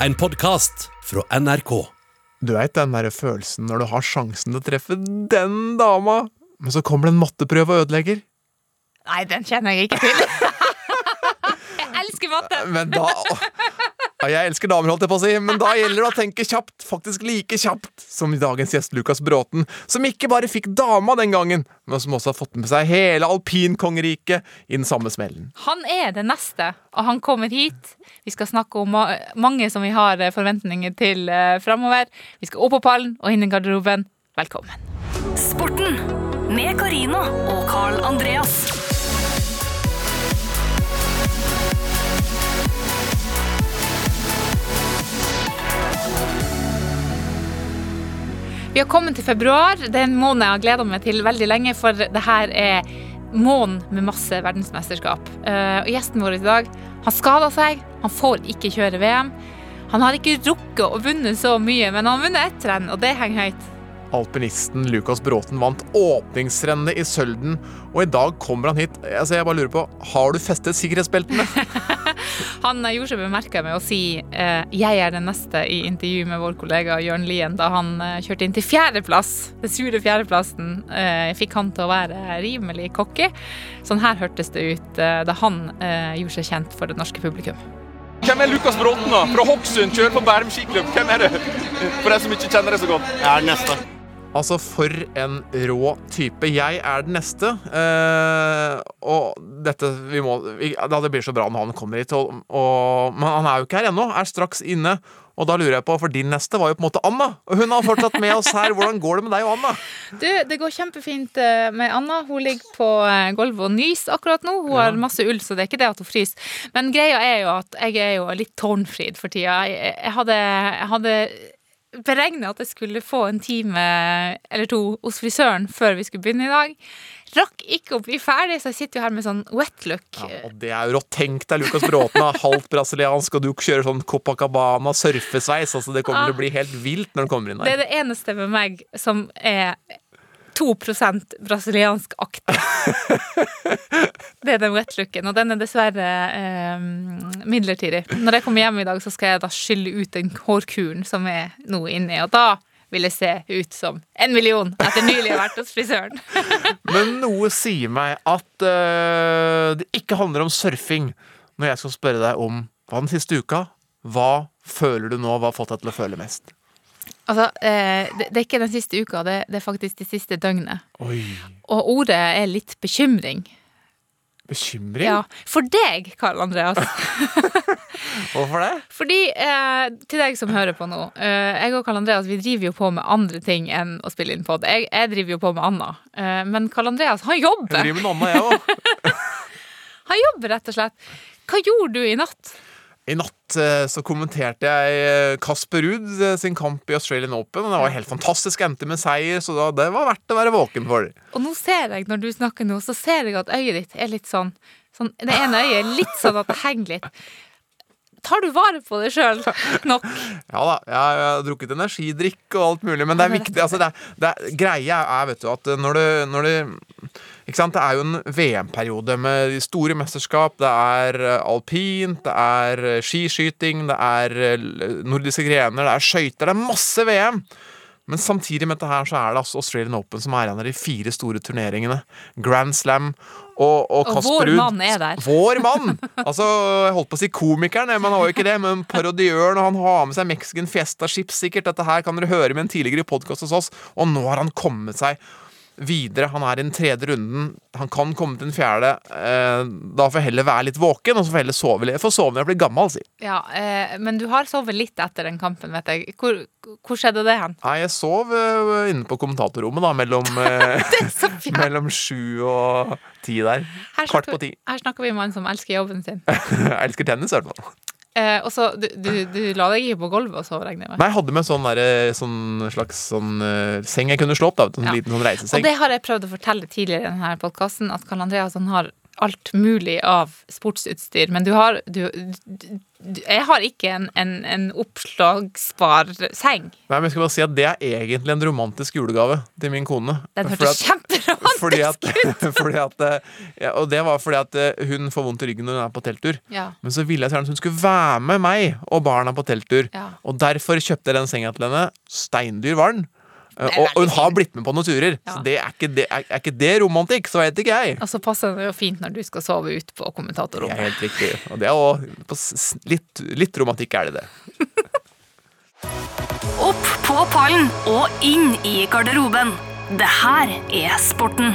En podkast fra NRK. Du veit den der følelsen når du har sjansen til å treffe den dama, men så kommer det en matteprøve og ødelegger? Nei, den kjenner jeg ikke til. jeg elsker matte! Men da ja, Jeg elsker damer, holdt jeg på å si, men da gjelder det å tenke kjapt. Faktisk like kjapt som dagens gjest Lukas Bråten, som ikke bare fikk dama den gangen, men som også har fått med seg hele alpinkongeriket i den samme smellen. Han er det neste, og han kommer hit. Vi skal snakke om mange som vi har eh, forventninger til uh, framover. Vi skal opp på pallen og inn i garderoben. Velkommen. Sporten med Carina og Carl Andreas. Vi har kommet til februar. Det er en måned jeg har gleda meg til veldig lenge, for det her er måneden med masse verdensmesterskap. Uh, og gjesten vår i dag, han skada seg. Han får ikke kjøre VM. Han har ikke rukket å vunnet så mye, men han har vunnet ett renn, og det henger høyt. Alpinisten Lukas Bråten vant åpningsrennet i Sølden, og i dag kommer han hit. Altså, jeg bare lurer på, Har du festet sikkerhetsbeltene? Han gjorde seg bemerka med å si eh, 'jeg er den neste' i intervju med vår kollega Jørn Lien da han eh, kjørte inn til fjerdeplass. Den sure fjerdeplassen eh, fikk han til å være rimelig cocky. Sånn her hørtes det ut eh, da han eh, gjorde seg kjent for det norske publikum. Hvem er Lukas Bråten, da? Fra Hokksund, kjører på Bærum skiklubb. Hvem er det? For de som ikke kjenner det så godt. Jeg er den neste. Altså, for en rå type. Jeg er den neste. Eh, og dette vi må, vi, Det blir så bra når han kommer hit. Og, og, men han er jo ikke her ennå. Er straks inne. Og da lurer jeg på, for din neste var jo på en måte Anna. Og hun har fortsatt med oss her. Hvordan går det med deg og Anna? Du, Det går kjempefint eh, med Anna. Hun ligger på eh, gulvet og nyser akkurat nå. Hun har masse ull, så det er ikke det at hun fryser. Men greia er jo at jeg er jo litt tårnfrid for tida. Jeg, jeg hadde, jeg hadde beregna at jeg skulle få en time eller to hos frisøren før vi skulle begynne i dag. Rakk ikke å bli ferdig, så jeg sitter jo her med sånn wet look. Ja, og det er jo rått. Tenk deg Lukas Bråten, halvt brasiliansk, og du kjører sånn Copacabana surfesveis. Altså, det kommer til å bli helt vilt når du kommer inn Det er det eneste med meg som er 2% brasiliansk-aktig. Det er den wet looken, og den er dessverre eh, midlertidig. Når jeg kommer hjem i dag, så skal jeg da skylle ut den hårkuren som er nå inni, og da vil jeg se ut som en million etter nylig å ha vært hos frisøren. Men noe sier meg at uh, det ikke handler om surfing når jeg skal spørre deg om hva den siste uka Hva føler du nå? Hva har fått deg til å føle mest? Altså, eh, det, er ikke den siste uka, det, det er faktisk det siste døgnet. Oi. Og ordet er litt bekymring. Bekymring? Ja, For deg, Karl Andreas. Hvorfor det? Fordi, eh, til deg som hører på nå, eh, jeg og Karl Andreas vi driver jo på med andre ting enn å spille inn pod. Jeg, jeg driver jo på med Anna, eh, men Karl Andreas, han jobber! Jeg driver med Anna, jeg òg. Han jobber, rett og slett. Hva gjorde du i natt? I natt eh, så kommenterte jeg eh, Kasper Ruud eh, sin kamp i Australian Open. Og det var helt fantastisk. Endte med seier, så da, det var verdt å være våken for. Og nå ser jeg, når du snakker nå, så ser jeg at øyet ditt er litt sånn, sånn Det ene øyet er litt sånn at det henger litt. Tar du vare på deg sjøl nok? Ja da, jeg har drukket energidrikk og alt mulig, men det er viktig. Altså, det er, det er, greia er vet du, at når du, når du ikke sant? Det er jo en VM-periode med store mesterskap. Det er eh, alpint, det er eh, skiskyting, det er eh, nordiske grener, det er skøyter. Det er masse VM! Men samtidig med dette her så er det altså Australian Open som er en av de fire store turneringene. Grand Slam og, og Og vår mann er der. Vår mann! Altså, jeg holdt på å si komikeren, men han var jo ikke det. Men parodiøren, og han har med seg Mexican Fiesta-skip, sikkert. Dette her kan dere høre med en tidligere podkast hos oss. Og nå har han kommet seg videre. Han er i den tredje runden. Han kan komme til den fjerde. Eh, da får jeg heller være litt våken, og så får jeg heller sove litt. Jeg får sove når jeg blir gammel, si. Ja, eh, men du har sovet litt etter den kampen, vet jeg. Hvor, hvor skjedde det hen? Nei, jeg sov eh, inne på kommentatorrommet, da, mellom, mellom sju og ti der. Her Kvart på ti. Her snakker vi om en som elsker jobben sin. Elsker tennis, i hvert fall. Eh, og så, du, du, du la deg ikke på gulvet og sove, regner jeg med? Nei, jeg hadde med sånn, der, sånn slags sånn, uh, seng jeg kunne slå opp. da, En Ja. liten sånn Og det har jeg prøvd å fortelle tidligere i denne podkasten, at Karl Andreas han har alt mulig av sportsutstyr, men du har du, du, Jeg har ikke en, en, en oppslagsbar seng. Nei, men jeg skal bare si at Det er egentlig en romantisk julegave til min kone. Den hørtes kjemperomantisk ut! fordi at, eh, ja, Og det var fordi at eh, hun får vondt i ryggen når hun er på telttur. Ja. Men så ville jeg gjerne at hun skulle være med meg og barna på telttur. Ja. Og derfor kjøpte jeg den senga til henne. Steindyr var den. Eh, Og, og hun har blitt med på noen turer. Ja. Så det er, ikke det, er, er ikke det romantikk, så vet ikke jeg. Og så passer det jo fint når du skal sove ute på Det kommentatorrommet. helt riktig. Og det er også, litt, litt romantikk er det det. Opp på pallen og inn i garderoben. Det her er sporten.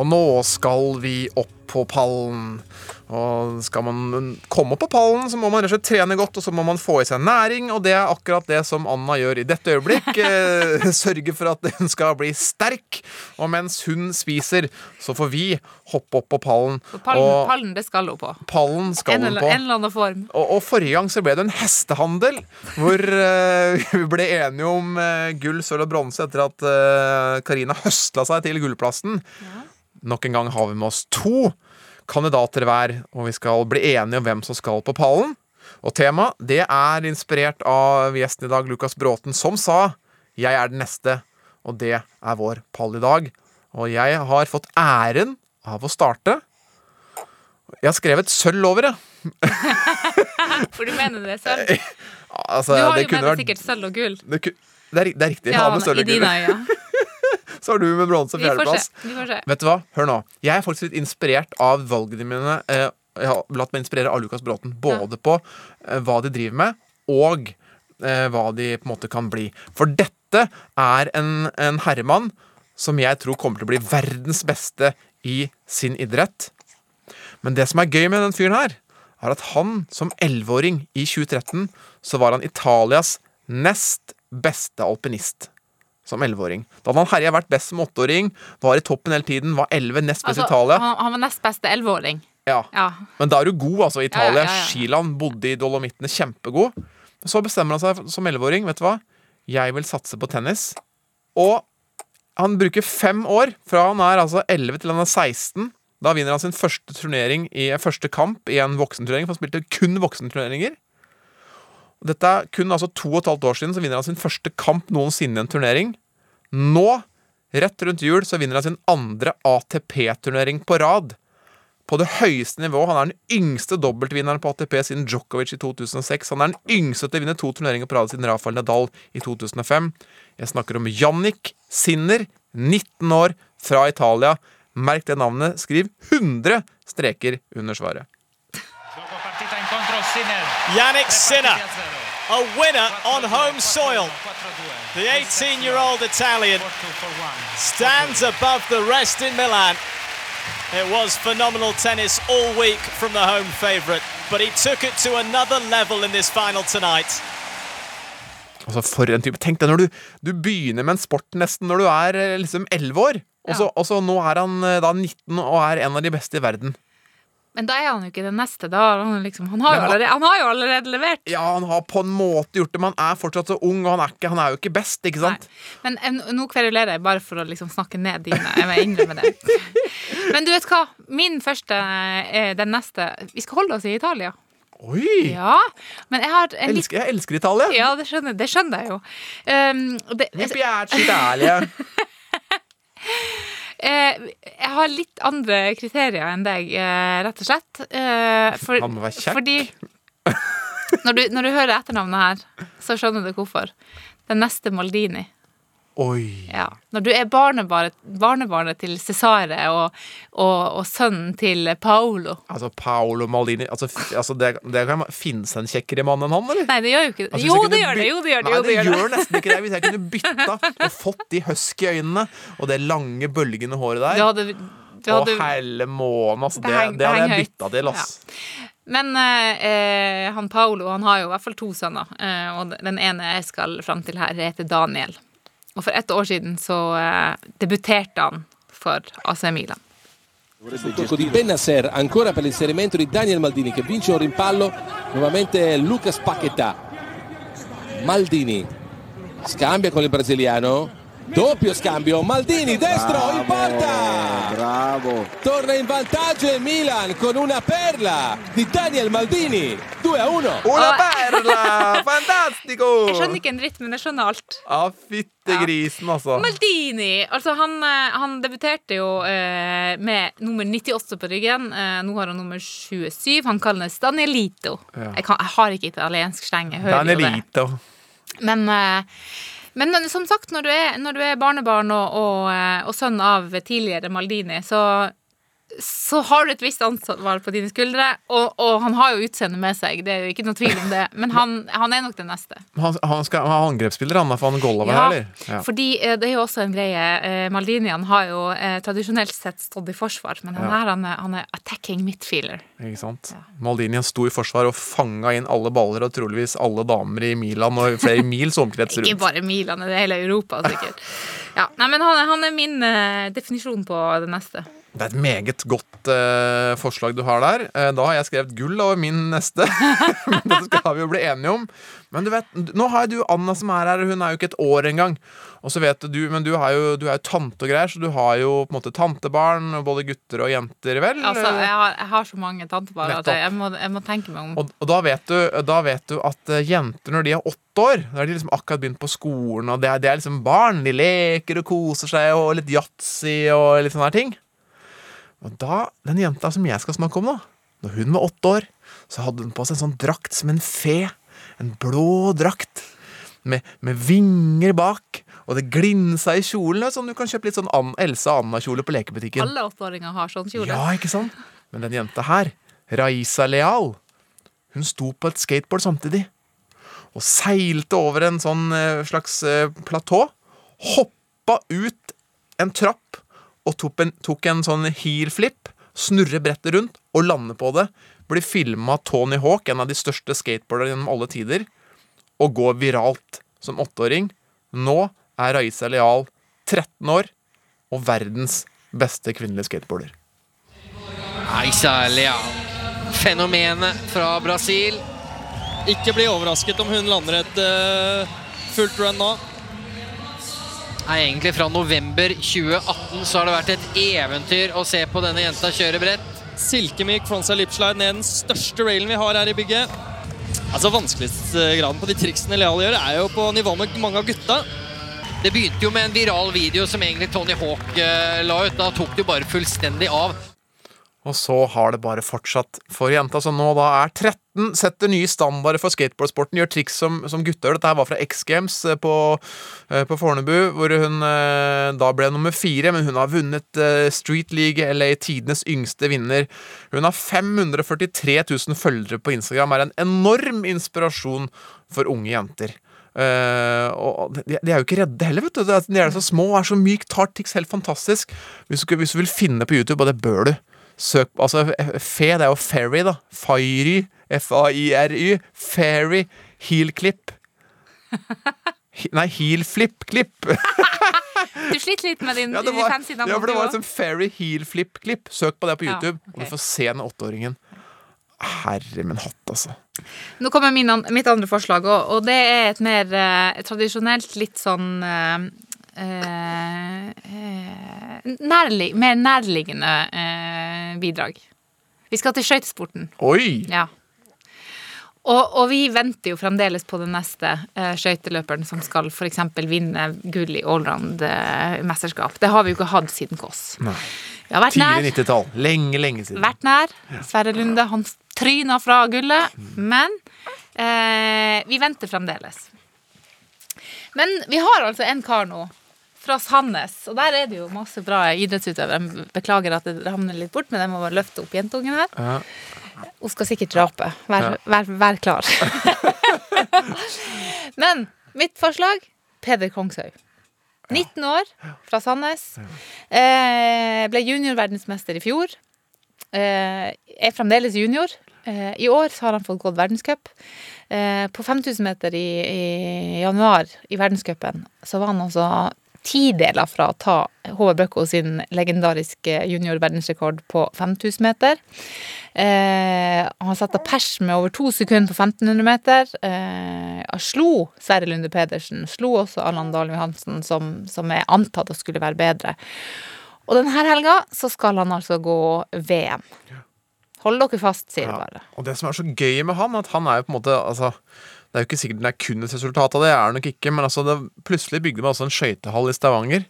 Og nå skal vi opp på pallen. Og skal man komme opp på pallen, så må man rett og slett trene godt, og så må man få i seg næring, og det er akkurat det som Anna gjør i dette øyeblikk. Eh, Sørge for at hun skal bli sterk. Og mens hun spiser, så får vi hoppe opp på pallen. For Pallen, og pallen, det skal hun på. pallen skal En hun på. en eller annen form. Og, og forrige gang så ble det en hestehandel, hvor uh, vi ble enige om uh, gull, sølv og bronse etter at Karina Karina høstla seg til gullplassen. Nok en gang har vi med oss to kandidater hver, og vi skal bli enige om hvem som skal på pallen. Og temaet det er inspirert av gjesten i dag, Lukas Bråten, som sa 'Jeg er den neste', og det er vår pall i dag. Og jeg har fått æren av å starte. Jeg har skrevet sølv over det. For du mener det selv? Altså, Du har det jo med deg sikkert sølv og gull. Det, det, er, det er riktig. Ja, ha med sølv og gull. Så har du med bronse fjerdeplass. Vet du hva? Hør nå. Jeg er faktisk litt inspirert av valgene mine. Eh, Jeg har latt meg inspirere av Lukas Bråten. Både på eh, hva de driver med, og eh, hva de på en måte kan bli. For dette er en, en herremann som jeg tror kommer til å bli verdens beste i sin idrett. Men det som er gøy med den fyren her, er at han som 11-åring i 2013 så var han Italias nest beste alpinist. Som 11-åring. Da hadde han herja vært best som 8-åring, var i toppen hele tiden, var 11 nest best i Altså, Italia. han, han var nest beste elleveåring. Ja. Ja. Men da er du god, altså. Italia, Ja, ja, ja, ja. Skiland, bodde i Dolomittene, kjempegod. Så bestemmer han seg som 11-åring, vet du hva? Jeg vil satse på tennis. Og han bruker fem år, fra han er altså 11 til han er 16. Da vinner han sin første turnering i første kamp i en voksenturnering, for han spilte kun voksenturneringer. Dette er kun altså to og et halvt år siden så vinner han sin første kamp noensinne i en turnering. Nå, rett rundt jul, så vinner han sin andre ATP-turnering på rad på det høyeste nivå. Han er den yngste dobbeltvinneren på ATP siden Djokovic i 2006. Han er den yngste til å vinne to turneringer på rad siden Rafael Nadal i 2005. Jeg snakker om Jannik Sinner, 19 år, fra Italia. Merk det navnet. Skriv 100 streker under svaret. Yannick Sinner, a winner on home soil. The 18 year old Italian stands above the rest in Milan. It was phenomenal tennis all week from the home favourite, but he took it to another level in this final tonight. Altså for en type Tenk deg når du, du begynner med en sport nesten når du er eh, liksom 11 år. Og så, og så nå er han eh, da 19 og er en av de beste i verden. Men da er han jo ikke den neste. Da han, liksom, han, har jo han- allerede, han har jo allerede levert. Ja, han har på en måte gjort det, men han er fortsatt så ung, og han er, ikke, han er jo ikke best, ikke sant? Nei. Men nå kverulerer jeg bare for å liksom snakke ned dine. Jeg må innrømme det. Men du vet hva? Min første er den neste. Vi skal holde oss i Italia. Oi! Ja, men jeg har en elsker, jeg elsker Italia. Ja, det skjønner, det skjønner jeg jo. Um, det, Mi piace Italia. eh, jeg har litt andre kriterier enn deg, eh, rett og slett. Eh, for, Han må være kjekk. Fordi når du, når du hører etternavnet her, så skjønner du hvorfor. Den neste Maldini. Oi. Ja. Når du er barnebarnet, barnebarnet til Cesare og, og, og sønnen til Paolo Altså, Paolo Maldini altså, altså det, det kan Finnes en kjekkere mann enn han, eller? Nei, det gjør jo ikke. Altså, Jo, det gjør det. Jo, det gjør det. Nei, det gjør det. gjør nesten ikke det. Hvis jeg kunne bytta og fått de husky øynene og det lange, bølgende håret der hadde, Å, helle månen, altså. Det Det, heng- hadde jeg bytta til, ass. Men eh, eh, han Paolo han har jo i hvert fall to sønner, eh, og den ene jeg skal fram til her, heter Daniel. Og for ett år siden så eh, debuterte han for AC Milan. Il tocco di Benasser ancora per l'inserimento di Daniel Maldini che vince un rimpallo. Nuovamente Lucas Paquetà Maldini scambia con il brasiliano Doppio scambio, Maldini destro in porta! Bravo. Torna in vantaggio il Milan con una perla di Daniel Maldini. 2 a 1. Ola Perla! Fantastico! Jeg skjønner ikke en dritt, men jeg skjønner alt. Ja, fytte grisen, altså. Maldini! Altså, han, eh, han debuterte jo eh, med nummer 98 på ryggen. Eh, nå har han nummer 27. Han kalles Danielito. Ja. Jeg, kan, jeg har ikke italiensk sleng. Jeg hører jo det. Men, eh, men, men som sagt, når du er, når du er barnebarn og, og, eh, og sønn av tidligere Maldini, så, så har du et visst ansvar på dine skuldre. Og, og han har jo utseendet med seg, det er jo ikke noe tvil om det. Men han, han er nok den neste. Han, han skal ha angrepsspiller, han, for han Golla var Ja, her, eller? Ja. fordi eh, det er jo også en greie. Maldinian har jo eh, tradisjonelt sett stått i forsvar, men han, Ja. her, han, han er attacking midfielder. Ikke sant? Ja. Maldinian sto i forsvar og fanga inn alle baller og troligvis alle damer i Milan og flere mils omkrets rundt. Ikke bare Milan, det er hele Europa, sikkert. Ja, nei, men han, han er min eh, definisjon på det neste. Det er et meget godt uh, forslag du har der. Uh, da har jeg skrevet gull over min neste. Men Dette skal vi jo bli enige om. Men du vet, nå har jo du Anna som er her, hun er jo ikke et år engang. Og så vet du, Men du, har jo, du er jo tante og greier, så du har jo på en måte tantebarn, både gutter og jenter, vel? Altså, jeg har, jeg har så mange tantebarn at jeg, jeg, må, jeg må tenke meg om. Og, og da, vet du, da vet du at eh, jenter når de er åtte år Da har de liksom akkurat begynt på skolen, og det er, det er liksom barn. De leker og koser seg, og litt yatzy og litt sånne her ting. Og da, den jenta som jeg skal snakke om, da Når hun var åtte år, så hadde hun på seg en sånn drakt som en fe. En blå drakt. Med, med vinger bak. Og det glinsa i kjolen. Sånn du kan kjøpe litt sånn Ann- Elsa Anna-kjole på lekebutikken. Alle åtteåringer har sånn kjole. Ja, ikke sant? Men den jenta her, Raisa Leal, hun sto på et skateboard samtidig. Og seilte over en sånn eh, slags eh, platå. Hoppa ut en trapp og tok en, tok en sånn heel flip. Snurre brettet rundt og lande på det. Blir filma Tony Hawk, en av de største skateboarderne gjennom alle tider. Og går viralt som åtteåring. Nå er Raisa Leal 13 år og verdens beste kvinnelige skateboarder. Aisa Leal. Fenomenet fra Brasil. Ikke bli overrasket om hun lander et uh, fullt run nå. Er egentlig fra november 2018 så har det vært et eventyr å se på denne jenta kjøre brett. Silkemyk frontside lipslide ned den største railen vi har her i bygget. Altså Vanskeligste graden på de triksene Leal gjør, er jo på nivå med mange av gutta. Det begynte jo med en viral video som egentlig Tony Hawk eh, la ut. Da tok det jo bare fullstendig av. Og så har det bare fortsatt for jenta som nå da er 13, setter nye standarder for skateboardsporten, gjør triks som, som gutter. Dette her var fra X Games eh, på, eh, på Fornebu, hvor hun eh, da ble nummer fire, men hun har vunnet Street League LA, tidenes yngste vinner. Hun har 543 000 følgere på Instagram, er en enorm inspirasjon for unge jenter. Uh, og de, de er jo ikke redde heller, vet du. De er, så små er så myke, tar tics helt fantastisk. Hvis du, hvis du vil finne på YouTube, og det bør du Søk Altså, fe, det er jo fairy, da. Fairy. F-a-i-r-y. Fairy. Heel clip. Nei, heel flip clip. Du sliter litt med din Ja, det var, fancy navn. ja, for det var liksom fairy heel flip clip. Søk på det på Ja, YouTube, og du får se den åtteåringen. Herre min hatt, altså. Nå kommer min, mitt andre forslag, og, og det er et mer eh, tradisjonelt, litt sånn eh, nærlig, Mer nærliggende eh, bidrag. Vi skal til skøytesporten. Oi! Ja. Og, og vi venter jo fremdeles på den neste eh, skøyteløperen som skal f.eks. vinne gull i allround-mesterskap. det har vi jo ikke hatt siden Kåss. Tidlig 90-tall. Lenge, lenge siden. Vært nær. Sverre Lunde, han tryna fra gullet. Men eh, vi venter fremdeles. Men vi har altså en kar nå fra Sandnes, og der er det jo masse bra idrettsutøvere. Beklager at det ramler litt bort, men jeg må bare løfte opp jentungen her. Ja. Hun skal sikkert rape. Vær, Ja. vær, vær klar. men mitt forslag Peder Kongshaug. 19 år, fra Sandnes. Eh, ble juniorverdensmester i fjor. Eh, er fremdeles junior. Eh, I år så har han fått gått verdenscup. Eh, på 5000 meter i, i januar i verdenscupen så var han altså tideler fra å ta Håvard Bøkko sin legendariske junior-verdensrekord på 5000 meter. Eh, han satte pers med over to sekunder på 1500 meter. Eh, han slo Sverre Lunde Pedersen. Slo også Allan Dahl Johansen, som, som er antatt å skulle være bedre. Og denne helga så skal han altså gå VM. Hold dere fast, sier det Ja. bare. Og det som er så gøy med han, at han er jo på en måte altså, Det er jo ikke sikkert det er kun et resultat av det, er det nok ikke, men altså, det, plutselig bygde man altså en skøytehall i Stavanger.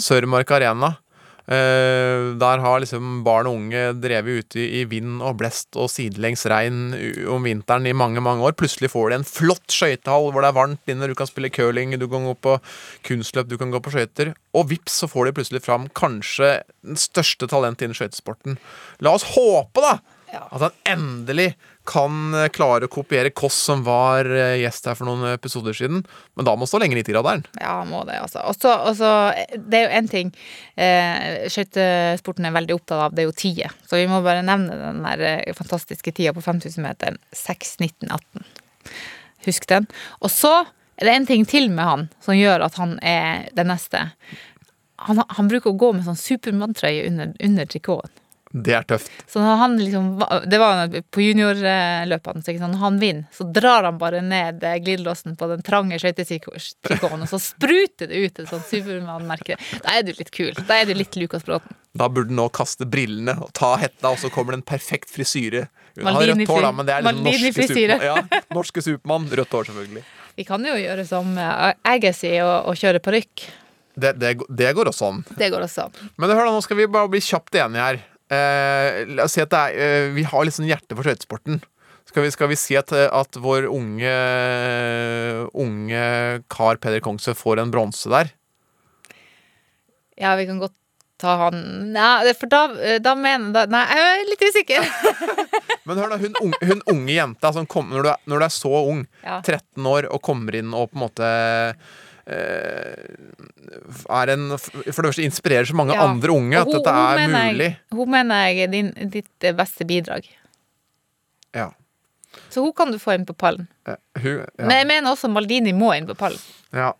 Sørmark Arena. Uh, der har liksom barn og unge drevet ute i, i vind og blest og sidelengs regn om vinteren i mange mange år. Plutselig får de en flott skøytehall hvor det er varmt inne, du kan spille curling, du kan gå på kunstløp, du kan gå på skøyter. Og vips, så får de plutselig fram kanskje den største talentet innen skøytesporten. La oss håpe, da! At han endelig kan eh, klare å kopiere Koss, som var eh, gjest her for noen episoder siden. Men da må han stå lenger i 90-graderen. Ja, må det, altså. Og så, det er jo én ting eh, skøytesporten er veldig opptatt av, det er jo tida. Så vi må bare nevne den der eh, fantastiske tida på 5000-meteren. 6.19,18. Husk den. Og så er det en ting til med han som gjør at han er den neste. Han, han bruker å gå med sånn Supermann-trøye under, under trikoten. Det er tøft. Så når han liksom Det var på juniorløpene, så når han vinner, så drar han bare ned eh, glidelåsen på den trange skøytetrikoten, og så spruter det ut et sånt Supermann-merke. Da er du litt kul. Da er du litt Lukas Bråten. Da burde han nå kaste brillene og ta hetta, og så kommer det en perfekt frisyre. Hun har rødt hår, da, men det er liksom norske. Supermann. Ja, norske Supermann. Rødt hår, selvfølgelig. Vi kan jo gjøre som eh, Agassi og, og kjøre parykk. Det, det, det går også an. Det går også an. Men hør da, nå skal vi bare bli kjapt enige her. Eh, la oss si at det er, eh, vi har litt sånn hjerte for skøytesporten. Skal vi, skal vi si at, eh, at vår unge, unge kar Peder Kongsø får en bronse der? Ja, vi kan godt ta han Nei, for da, da mener da, Nei, jeg er litt usikker. Men hør da, hun, unge, hun unge jenta som kom, når, du er, når du er så ung, Ja. 13 år, og kommer inn og på en måte er en For det første inspirerer så mange Ja. andre unge at hun- dette hun er mener mulig. Jeg, hun mener jeg er din, ditt eh, beste bidrag. Ja. Så hun kan du få inn på pallen. Eh, Hun, Men jeg mener også Maldini må inn på pallen. ja.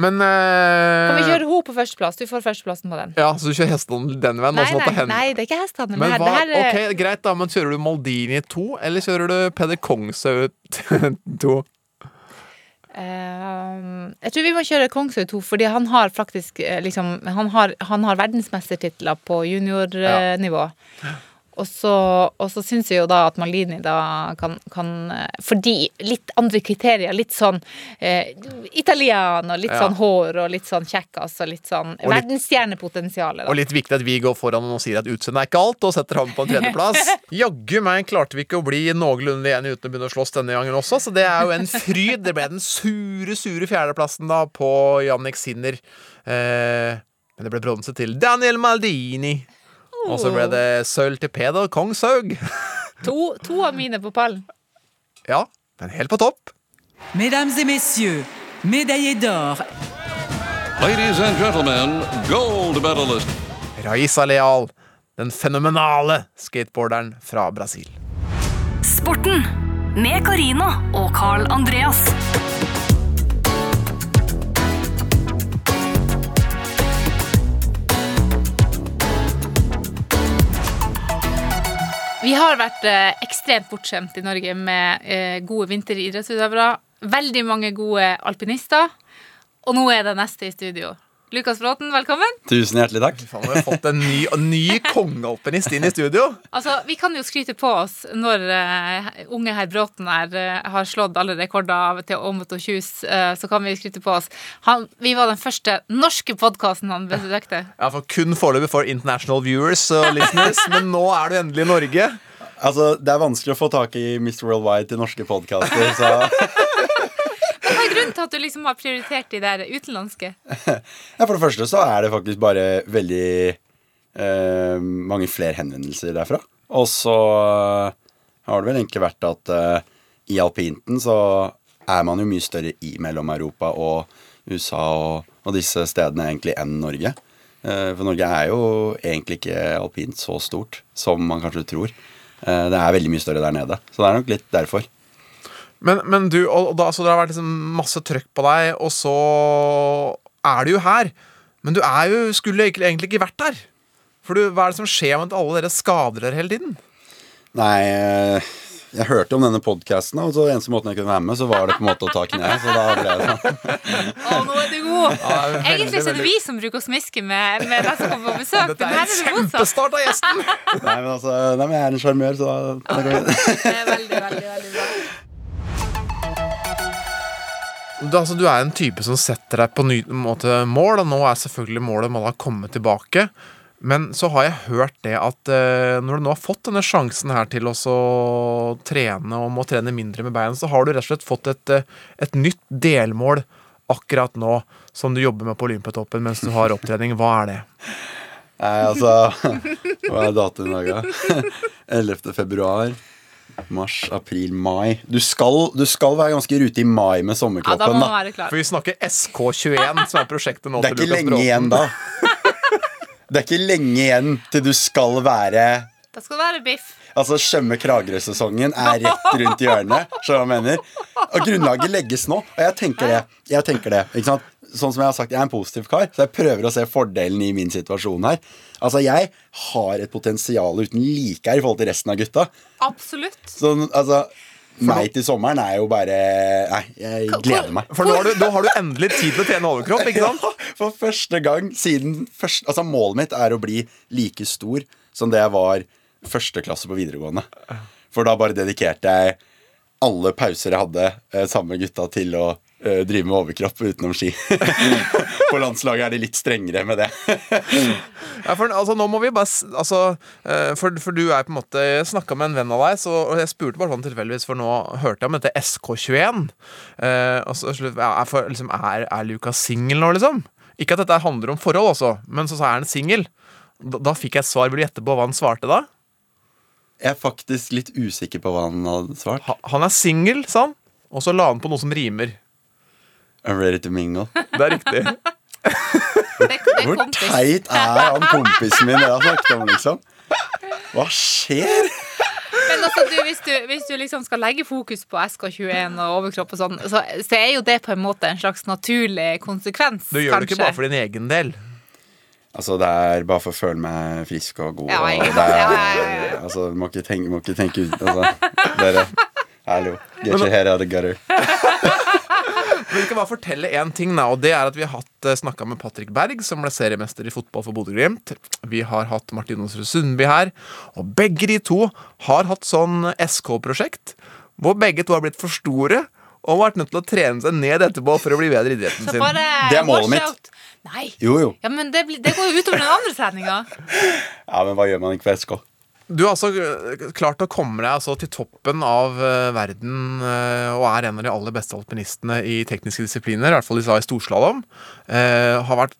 Men Kan vi eh, kjøre henne på førsteplass? Du får førsteplassen på den. Ja, så du kjører hestehandel den veien? Nei, nei, nei, hen- nei, det er ikke hestehandel. Men det hva, her er- ok, Greit, da, men kjører du Maldini 2, eller kjører du Peder Kongshaug 2? Ehm, jeg tror vi må kjøre Kongshaug 2, fordi han har faktisk eh, liksom Han har, han har verdensmestertitler på juniornivå. Og så, og så syns jeg jo da at Malini da kan, kan eh, Fordi litt andre kriterier. Litt sånn eh, italian og litt Ja. sånn hår og litt sånn kjekkas og litt sånn Og litt- Og litt viktig at vi går foran og sier at utseendet er ikke alt, og setter ham på en tredjeplass. Jaggu meg klarte vi ikke å bli noenlunde enige uten å begynne å slåss denne gangen også, så det er jo en fryd. Det ble den sure, sure fjerdeplassen da på Jannik Sinner. Eh, men det ble bronse til Daniel Maldini. Og så ble det sølv til Peder Kongshaug. To, to av mine på pallen. Ja, men helt på topp. Mesdames et messieurs, médaillé d'or Ladies and gentlemen, gold medalist. Raisa Leal, den fenomenale skateboarderen fra Brasil. Sporten med Carina og Carl Andreas. Vi har vært eh, ekstremt bortskjemt i Norge med eh, gode vinteridrettsutøvere. Veldig mange gode alpinister. Og nå er det neste i studio. Lukas Bråten, velkommen. Tusen hjertelig takk. Faen, vi har fått en ny, ny kongealpinist inn i studio. Altså, Vi kan jo skryte på oss når uh, unge herr Bråten her uh, har slått alle rekorder til Åmot og Kjus. Uh, så kan vi skryte på oss. Han, vi var den første norske podkasten han besøkte. Ja, for Kun foreløpig for international viewers og listeners, men nå er du endelig i Norge. Altså, Det er vanskelig å få tak i Mr. Worldwide til norske podkaster, så grunnen til at du liksom har prioritert de der utenlandske? ja, For det første så er det faktisk bare veldig eh, mange flere henvendelser derfra. Og så eh, har det vel egentlig vært at eh, i alpinten så er man jo mye større i Mellom-Europa og USA og, og disse stedene egentlig enn Norge. Eh, for Norge er jo egentlig ikke alpint så stort som man kanskje tror. Eh, det er veldig mye større der nede. Så det er nok litt derfor. Men, men du, og, og da, så det har vært liksom masse trøkk på deg, og så er du jo her. Men du er jo, skulle egentlig egentlig ikke vært der. For du, hva er det som skjer med at alle dere skader dere hele tiden? Nei, eh, jeg hørte om denne podkasten, og så eneste måten jeg kunne være med, så var det på en måte å ta kne. Så da ble det sånn. Å, nå er du god! Ja, veldig, Egentlig så er det vi som bruker å smiske med, med den som kommer på besøk. Dette er en det kjempestart av gjesten! Nei, men altså, nei, men jeg er en sjarmør, så da, da går er veldig, veldig, veldig bra. Du, altså, du er en type som setter deg på ny måte mål, og nå er selvfølgelig målet man å komme tilbake. Men så har jeg hørt det at eh, når du nå har fått denne sjansen her til å trene og må trene mindre med beina, så har du rett og slett fått et, eh, et nytt delmål akkurat nå som du jobber med på Olympiatoppen mens du har opptrening. Hva er det? Nei, altså Hva er datoen i dag, da? 11. februar. Mars, april, mai. Du skal, du skal være ganske i rute i mai med Ja, da må man være klar. For vi snakker SK21, som er prosjektet nå Det er til ikke Lukas lenge Bråten. igjen da. Det er ikke lenge igjen til du skal være Da skal det være biff. Altså, Skjømme Kragerø-sesongen er rett rundt hjørnet. Skjønner du hva jeg mener? Og grunnlaget legges nå. Og jeg tenker det. Jeg tenker det, ikke sant? Sånn som jeg har sagt, jeg er en positiv kar, så jeg prøver å se fordelen i min situasjon her. Altså, Jeg har et potensial uten like her i forhold til resten av gutta. Absolutt. Så altså meg til sommeren er jo bare Nei, jeg gleder meg. For nå har, du, nå har du endelig tid til å trene overkropp, ikke sant? Ja, for første gang siden først, Altså Målet mitt er å bli like stor som det jeg var første klasse på videregående. For da bare dedikerte jeg alle pauser jeg hadde eh, sammen med gutta, til å eh, drive med overkropp utenom ski. på landslaget er de litt strengere med det. Ja, for, altså, nå må vi bare altså, eh, for, for du er på en måte Jeg snakka med en venn av deg, så, og jeg spurte bare sånn tilfeldigvis, for nå hørte jeg om dette SK21. Uh, og så, ja, er, for, liksom, er, er Lukas singel nå, liksom? Ikke at dette handler om forhold, også, men så sa er han singel. Da, da fikk jeg et svar. Vil du gjette på hva han svarte da? Jeg er faktisk litt usikker på hva han hadde svart. Ha, han er singel, sa han. Og så la han på noe som rimer. I'm ready to mingle. Det er riktig. Det, det Hvor teit er han kompisen min jeg har snakket om, liksom? Hva skjer? Men altså, du, hvis, du, hvis du liksom skal legge fokus på SK21 og overkropp og sånn, så, så er jo det på en måte en slags naturlig konsekvens, Du gjør det ikke bare for din egen del. Altså, det er bare for å føle meg frisk og god. Ja, og ikke det er, Ja, ja, ja, ja. Altså, må ikke tenke, må ikke tenke ut altså, Dere, hallo. Get your head out of the gutter. Men vi skal bare fortelle én ting, da, og det er at vi har hatt snakka med Patrick Berg, som ble seriemester i fotball for Bodø-Glimt. Vi har hatt Martin Onsrud Sundby her, og begge de to har hatt sånn SK-prosjekt, hvor begge to har blitt for store og vært nødt til å trene seg ned etterpå for å bli bedre i idretten sin. bare Det er målet mitt. Nei. Jo, jo. Ja, men det, det går jo utover den andre treninga. Ja, men hva gjør man ikke for SK? Du har altså øh, klart å komme deg altså til toppen av øh, verden øh, og er en av de aller beste alpinistene i tekniske disipliner, i hvert fall de sa i storslalåm. Eh, har vært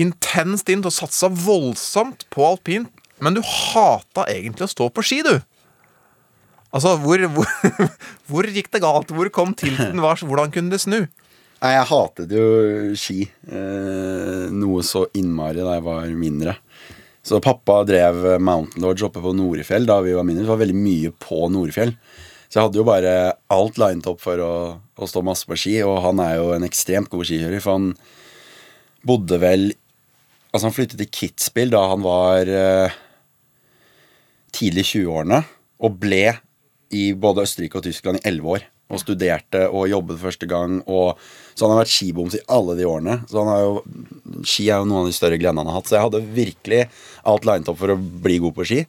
intenst inn til å satse voldsomt på alpint, men du hata egentlig å stå på ski, du. Altså, hvor, hvor, hvor gikk det galt? Hvor kom tilten? Hvordan kunne det snu? Nei, jeg hatet jo ski. Eh, noe så innmari da jeg var mindre. Så pappa drev Mountain Lodge oppe på Norefjell da vi var mindre. Det var veldig mye på Norefjell. Så jeg hadde jo bare alt linet opp for å, å stå masse på ski, og han er jo en ekstremt god skikjører, for han bodde vel Altså, han flyttet til Kitzbühel da han var eh, tidlig i 20-årene, og ble i både Østerrike og Tyskland i elleve år. Og studerte og jobbet første gang. Og, så han har vært skiboms i alle de årene. Så han har jo, ski er jo noen av de større grenene han har hatt. Så jeg hadde virkelig alt linet opp for å bli god på ski.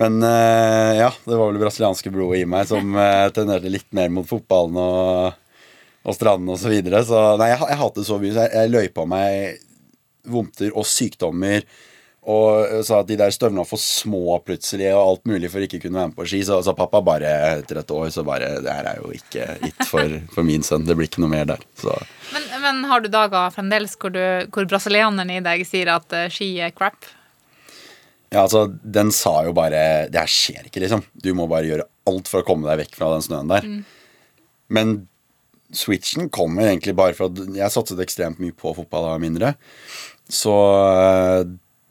Men eh, ja, det var vel det brasilianske blodet i meg som uh, tenderte litt mer mot fotballen og, og stranden osv. Så, videre. så nei, jeg, jeg hatet så mye. Så jeg, jeg løy på meg vondter og sykdommer. Og sa at de der støvlene var for små plutselig, og alt mulig for ikke kunne være med på ski. Så, så pappa bare etter et år så bare Det her er jo ikke it for, for min sønn. Det blir ikke noe mer der. Så Men, men har du dager fremdeles hvor, du, hvor brasilianeren i deg sier at eh, ski er crap? ja, altså, den sa jo bare Det her skjer ikke, liksom. Du må bare gjøre alt for å komme deg vekk fra den snøen der. Men switchen kommer egentlig bare for at jeg satset ekstremt mye på fotball da jeg var mindre. Så eh,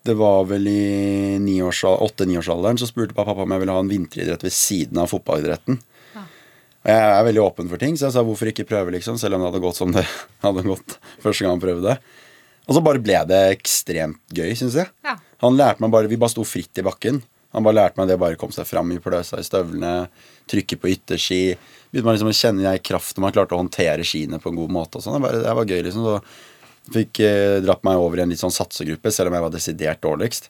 det var vel i åtte-niårsalderen så spurte pappa om jeg ville ha en vinteridrett ved siden av fotballidretten. Og jeg er veldig åpen for ting, så jeg sa hvorfor ikke prøve, liksom, selv om det hadde gått som det hadde gått første gang han prøvde. Og så bare ble det ekstremt gøy, syns jeg. Ja. Han lærte meg bare Vi bare sto fritt i bakken. Han bare lærte meg det bare komme seg fram i pløsa i støvlene, trykke på ytterski. Begynte man liksom å kjenne jeg kraften man klarte å håndtere skiene på en god måte. og sånn. Det, det var gøy, liksom. Så fikk eh, dratt meg over i en litt sånn satsegruppe, selv om jeg var desidert dårligst.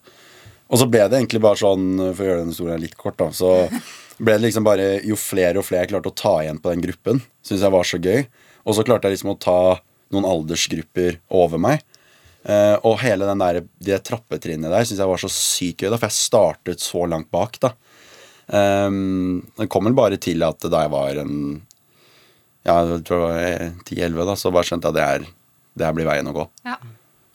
Og så ble det egentlig bare sånn, for å gjøre denne historien litt kort, da, så ble det liksom bare Jo flere og flere jeg klarte å ta igjen på den gruppen, syntes jeg var så gøy. Og så klarte jeg liksom å ta noen aldersgrupper over meg. Eh, og hele den der, det trappetrinnet der syns jeg var så sykt gøy, da, for jeg startet så langt bak. da. Um, det kom vel bare til at da jeg var en Ja, jeg tror jeg var 10-11, da, så bare skjønte jeg at det, er, det her blir veien å gå.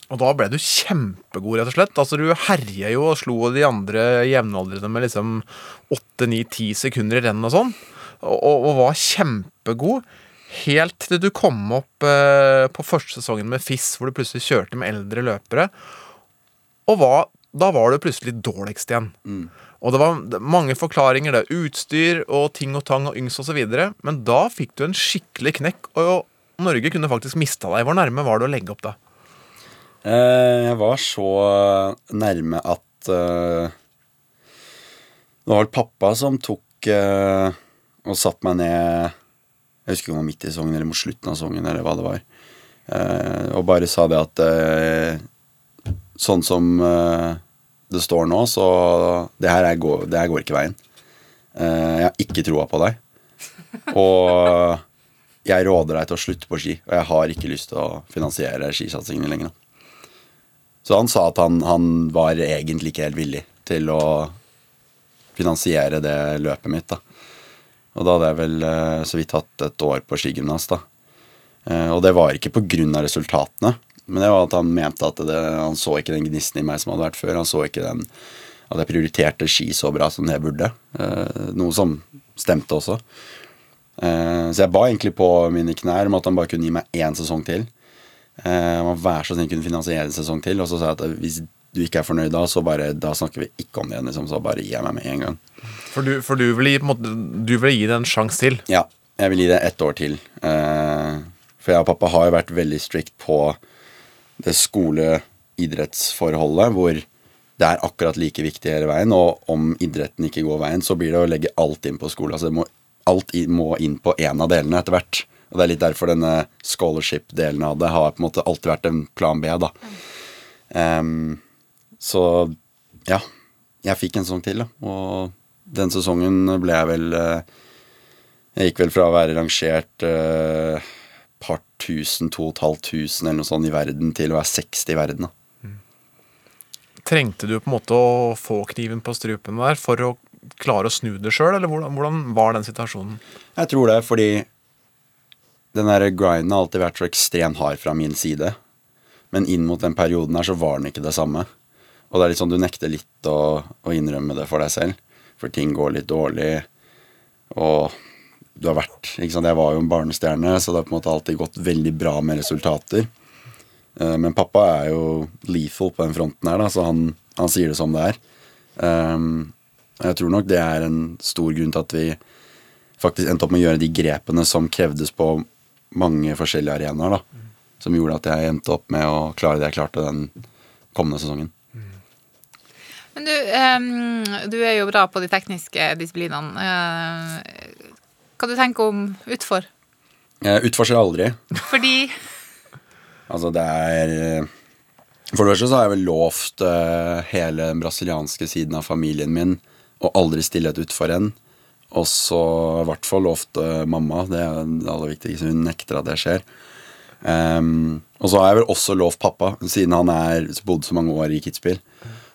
Og da ble du kjempegod, rett og slett. Altså, Du herja jo og slo de andre jevnaldrende med liksom 8-9-10 sekunder i renn og sånn. Og, og, og var kjempegod. Helt til du kom opp eh, på første sesongen med FIS, hvor du plutselig kjørte med eldre løpere. Og var, da var du plutselig dårligst igjen. Og det var mange forklaringer. det Utstyr og ting og tang og yngs osv. Men da fikk du en skikkelig knekk, og Norge kunne faktisk mista deg. Hvor nærme var du å legge opp da? Eh, jeg var så nærme at eh, Det var vel pappa som tok eh, og satte meg ned Jeg husker ikke om det var midt i sesongen eller mot slutten av sesongen, eller hva det var. Og bare sa det at sånn som det står nå, så det her, er, går, det her går ikke veien. Jeg har ikke troa på deg. Og jeg råder deg til å slutte på ski, og jeg har ikke lyst til å finansiere skisatsingen lenger. Så han sa at han, han var egentlig ikke helt villig til å finansiere det løpet mitt. da. Og da hadde jeg vel eh, så vidt hatt et år på skigymnas. da. Eh, og det var ikke pga. resultatene, men det var at han mente at det, han så ikke den gnisten i meg som hadde vært før. Han så ikke den at jeg prioriterte ski så bra som det burde. Eh, noe som stemte også. Eh, så jeg ba egentlig på mine knær om at han bare kunne gi meg én sesong til. Eh, Han var vær så snill kunne finansiere en sesong til. Og så sa jeg at hvis du ikke er fornøyd da, så bare, da snakker vi ikke om det igjen. Liksom, så bare gir jeg meg med en gang. For du, for du vil, gi, måte, du vil gi det en sjanse til? Ja, jeg vil gi det ett år til. Eh, for jeg og pappa har jo vært veldig strict på det skole-idrettsforholdet, hvor det er akkurat like viktig hele veien. Og om idretten ikke går veien, så blir det å legge alt inn på skole. Altså det må, alt må inn på én av delene etter hvert. Og det er litt derfor denne scholarship-delen av det har på en måte alltid vært en plan B, da. Um, så ja. Jeg fikk en sesong til, da. Og den sesongen ble jeg vel eh, Jeg gikk vel fra å være rangert uh, par tusen, to og et halvt tusen eller noe sånt i verden, til å være 60 i verden. da. Trengte du på en måte å få kniven på strupen der for å klare å snu det sjøl, eller hvordan, hvordan var den situasjonen? Jeg tror det, fordi den der grinden har alltid vært så ekstremt hard fra min side. Men inn mot den perioden her så var den ikke det samme. Og det er litt sånn du nekter litt å, å innrømme det for deg selv. For ting går litt dårlig, og du har vært ikke sant? Jeg var jo en barnestjerne, så det har på en måte alltid gått veldig bra med resultater. Eh, Men pappa er jo lethal på den fronten her, da, så han, han sier det som det er. Um, jeg tror nok det er en stor grunn til at vi faktisk endte opp med å gjøre de grepene som krevdes på mange forskjellige arenaer. da, Som gjorde at jeg endte opp med å klare det jeg klarte den kommende sesongen. Men du, um, du er jo bra på de tekniske disiplinene. Uh, hva du tenker om utfor? Jeg utforsker aldri. Fordi Altså, det er eh, For det første så har jeg vel lovt uh, hele den brasilianske siden av familien min å aldri stille ut utfor en. Og så i hvert fall lovt eh, mamma. Det er det aller viktigste. Hun nekter at det skjer. Um, og så har jeg vel også lovt pappa, siden han er bodd så mange år i Kitzbühel.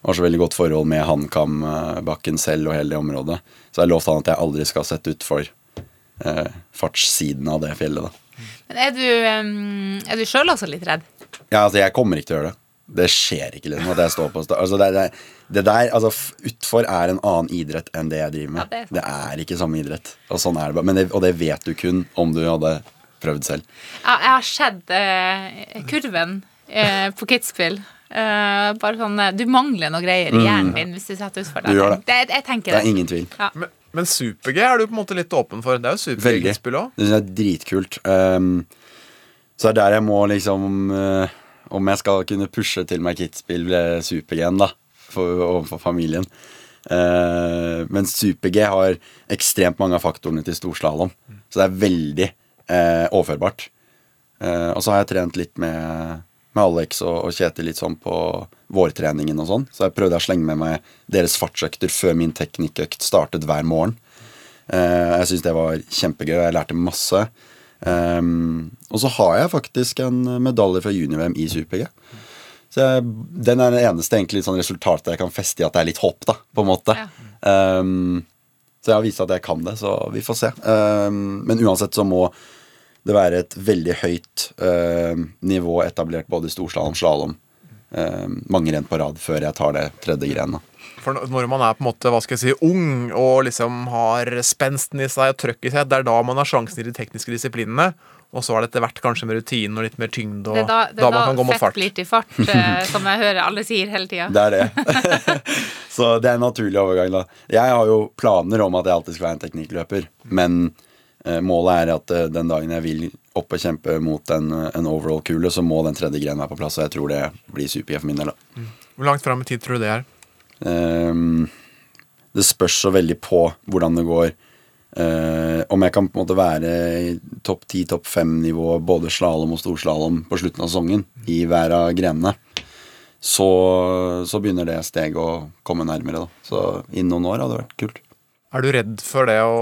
Og har så veldig godt forhold med Hankam-bakken selv og hele det området. Så jeg har lovt han at jeg aldri skal sette utfor uh, fartssiden av det fjellet. da Men er du, um, er du sjøl også litt redd? Ja, altså, jeg kommer ikke til å gjøre det. Det skjer ikke, liksom. At jeg står på stå. altså, det, det, det der, altså, utfor er en annen idrett enn det jeg driver med. Ja, det er det, er ikke samme idrett. Og sånn er det bare. Men det, og det vet du kun om du hadde prøvd selv. Ja, jeg har sett eh, kurven eh, på Kitzbühel. Eh, bare sånn eh, Du mangler noe greier i Mm. hjernen din hvis du setter utfor Du gjør det. Jeg, jeg tenker Det er ingen tvil. Ja. Men, Men super-G er du på en måte litt åpen for. Det er jo super-G-spill òg. Det synes jeg er dritkult. Um, så det er der jeg må liksom eh, Om jeg skal kunne pushe til meg Kit-spill eh, super-G-en, da, for, overfor familien. Uh, men super-G har ekstremt mange av faktorene til storslalåm. Så det er veldig uh, overførbart. Uh, og så har jeg trent litt med, med Alex og, og Kjetil litt sånn på vårtreningen og sånn. Så jeg prøvde å slenge med meg deres fartsøkter før min teknikkøkt startet hver morgen. Jeg syns det var kjempegøy, og jeg lærte masse. Um, og så har jeg faktisk en medalje fra junior-VM i super-G. Så jeg, Den er det eneste egentlig sånn resultatet jeg kan feste i at det er litt håp, da, på en måte. Um, så jeg har vist at jeg kan det, så vi får se. Um, men uansett så må det være et veldig høyt uh, nivå etablert både i storslalåm og slalåm. Um, mange renn på rad før jeg tar det tredje grenet. For når man er på en måte, hva skal jeg si, ung og liksom har spensten i seg og trøkk i seg, det er da man har sjansen i de tekniske disiplinene. Og så er det etter hvert kanskje med rutinen og litt mer tyngde, og Det er da, det da, man kan gå da mot fett fart. blir til fart, eh, som jeg hører alle sier hele tida. Det er det. så det er en naturlig overgang, da. Jeg har jo planer om at jeg alltid skal være en teknikkløper, men eh, målet er at eh, den dagen jeg vil opp og kjempe mot en, en overall-kule, så må den tredje grenen være på plass, og jeg tror det blir super-G for min del, da. Hvor langt fram i tid tror du det er? Ehm, det spørs så veldig på hvordan det går. Eh, om jeg kan på en måte være topp 10, topp 5-nivå både slalåm og storslalåm på slutten av sesongen i hver av grenene, så, så begynner det steget å komme nærmere. da Så innen noen år hadde det vært kult. Er du redd for det å,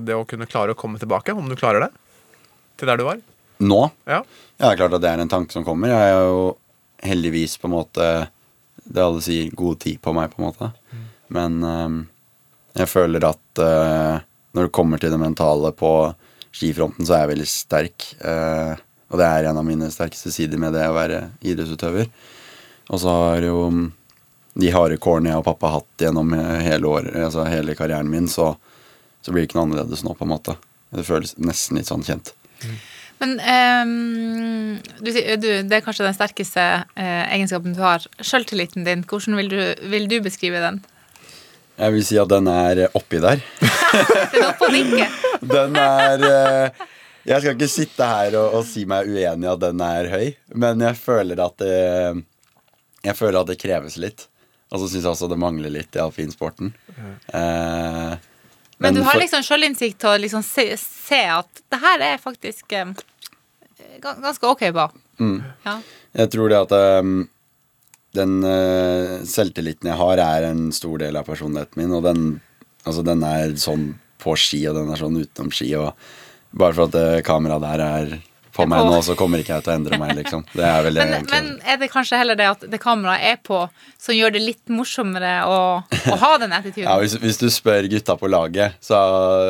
det å kunne klare å komme tilbake, om du klarer det? Til der du var? Nå? Ja. Ja, det er klart at det er en tanke som kommer. Jeg er jo heldigvis på en måte Det alle sier god tid på meg, på en måte. Men um, jeg føler at uh, når det kommer til det mentale på skifronten, så er jeg veldig sterk. Uh, og det er en av mine sterkeste sider med det å være idrettsutøver. Og så har jo mm, de harde kårene jeg og pappa har hatt gjennom hele, år, altså hele karrieren min, så, så blir det ikke noe annerledes nå, på en måte. Det føles nesten litt sånn kjent. Men um, du, du, det er kanskje den sterkeste uh, egenskapen du har. Sjøltilliten din, hvordan vil du, vil du beskrive den? Jeg vil si at den er oppi der. Den er oppe og nikker. Den er eh, Jeg skal ikke sitte her og, og si meg uenig i at den er høy, men jeg føler at det Jeg føler at det kreves litt. Og så syns jeg også det mangler litt i alpinsporten. Eh, Men du har for- liksom sjølinnsikt til å liksom se, se at det her er faktisk ga- ganske ok på. Mm. Ja. Jeg tror det at um, den uh, selvtilliten jeg har, er en stor del av personligheten min. Og den, altså, den er sånn på ski, og den er sånn utenom ski. Og bare for at uh, kameraet der er på meg på. nå, så kommer ikke jeg til å endre meg, liksom. Det er vel Men, egentlig men er det kanskje heller det at det kameraet er på, som gjør det litt morsommere å, å ha den attituden? ja, hvis, hvis du spør gutta på laget, så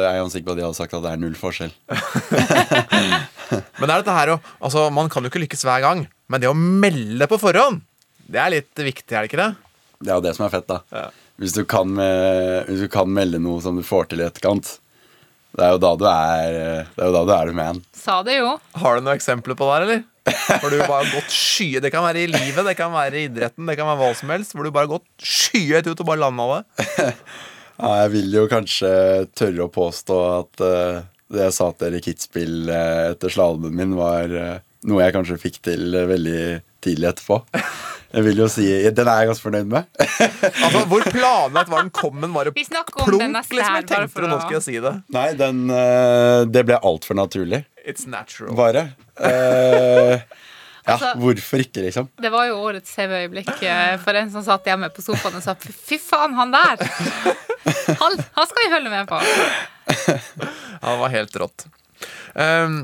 er jeg sikker på at de hadde sagt at det er null forskjell. Men det er dette her å Altså, man kan jo ikke lykkes hver gang, men det å melde på forhånd, det er litt viktig, er det ikke det? Det er jo det som er fett, da. Hvis, du kan hvis du kan melde noe som du får til i etterkant, det er jo da du er Det er jo da du er the man. Sa det jo. Har du noen eksempler på det her, eller? Hvor du bare har gått skyet Det kan være i livet, det kan være i idretten, det kan være hva som helst. Hvor du bare har gått skyhøyt ut og bare landa det. Ja, jeg vil jo kanskje tørre å påstå at uh, det jeg sa til dere i Kitzbühel eh, etter slalåmen min, var uh, noe jeg kanskje fikk til veldig tidlig etterpå. Jeg vil jo si Den er jeg ganske fornøyd med. Altså, Hvor planlagt var den kom, men bare Vi snakker det plunk, liksom? Jeg tenkte det, nå skal jeg si det. Nei, den eh, Det ble altfor naturlig. It's natural. Bare. Uh, ja, Altså- hvorfor ikke, liksom? Det var jo årets CV-øyeblikk eh, for en som satt hjemme på sofaen og sa fy faen, han der! Han, han skal vi følge med på. han var helt rått. Ehm,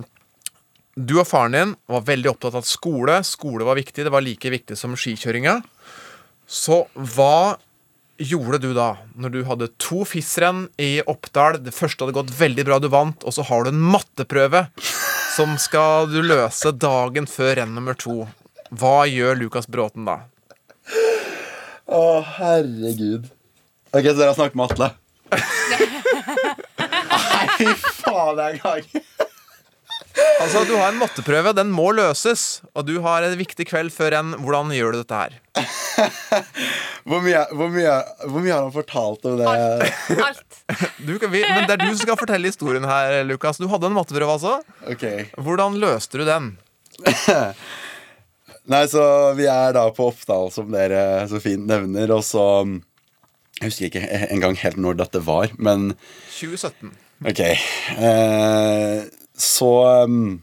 du og faren din var veldig opptatt av skole. Skole var viktig. Det var like viktig som skikjøringa. Så hva gjorde du da, når du hadde to FIS-renn i Oppdal? Det første hadde gått veldig bra, du vant, og så har du en matteprøve som skal du løse dagen før renn nummer to. Hva gjør Lukas Bråten da? Å, herregud. Ok, så dere har snakket med Atle? Nei, faen, det er gang. Altså, Du har en matteprøve, den må løses. Og du har en viktig kveld før en. Hvordan gjør du dette her? Hvor mye, hvor, mye, hvor mye har han fortalt om det? Alt. Du, vi, men det er du som skal fortelle historien her, Lukas. Du hadde en matteprøve, altså. Ok Hvordan løste du den? Nei, så vi er da på Oppdal, som dere så fint nevner, og så Jeg husker ikke engang helt når dette var, men 2017. Ok. Eh, så um,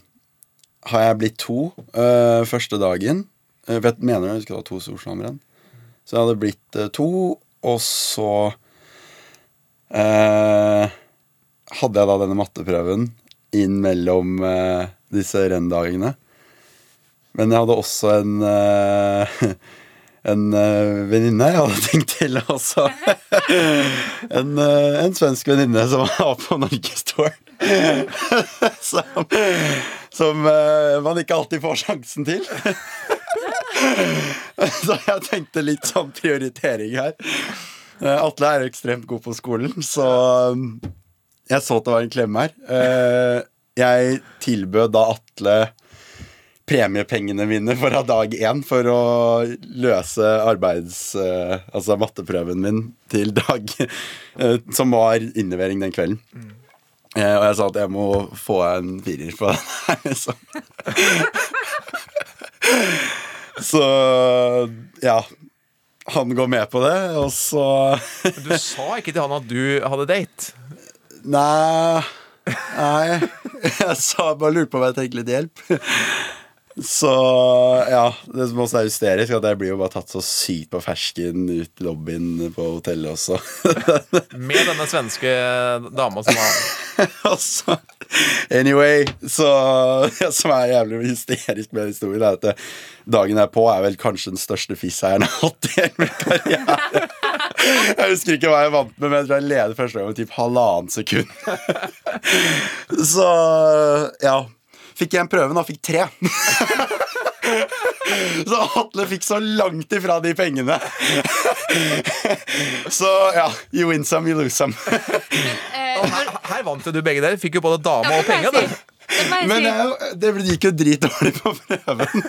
har jeg blitt to uh, første dagen. Jeg vet, mener du jeg skal ha to storslammeren? Så jeg hadde blitt uh, to, og så eh, hadde jeg da denne matteprøven inn mellom eh, disse renndagene. Men jeg hadde også en eh, en uh, venninne jeg hadde tenkt til også. en, uh, en svensk venninne som var på Norgestour. som som uh, man ikke alltid får sjansen til. så jeg tenkte litt sånn prioritering her. Atle er ekstremt god på skolen, så jeg så at det var en klem her. Jeg tilbød da Atle premiepengene mine fra dag én for å løse arbeids... eh, altså matteprøven min til dag eh, Som var innlevering den kvelden. Eh, og jeg sa at jeg må få en firer på den liksom. Så ja. Han går med på det, og så Du sa ikke til han at du hadde date. Nei Nei. Jeg sa bare lurte på om jeg trengte litt hjelp. Så ja, det som også er hysterisk, er at jeg blir jo bare tatt så sykt på fersken ut i lobbyen på hotellet også. Med denne svenske dama som var altså, anyway, så det som er jævlig hysterisk med historien, er at dagen jeg er på, er vel kanskje den største fisseieren jeg har hatt i hele min karriere. Jeg husker ikke hva jeg vant med, men jeg tror jeg leder første gang med typ halvannen sekund. Så ja. Fikk jeg en prøve, nå Fikk tre. Så Atle fikk så langt ifra de pengene. Så ja, you win some, you lose some. Og her, her vant jo du begge dere. Fikk jo både dame og penger. Det Men det, er jo- det gikk jo dritdårlig på prøven.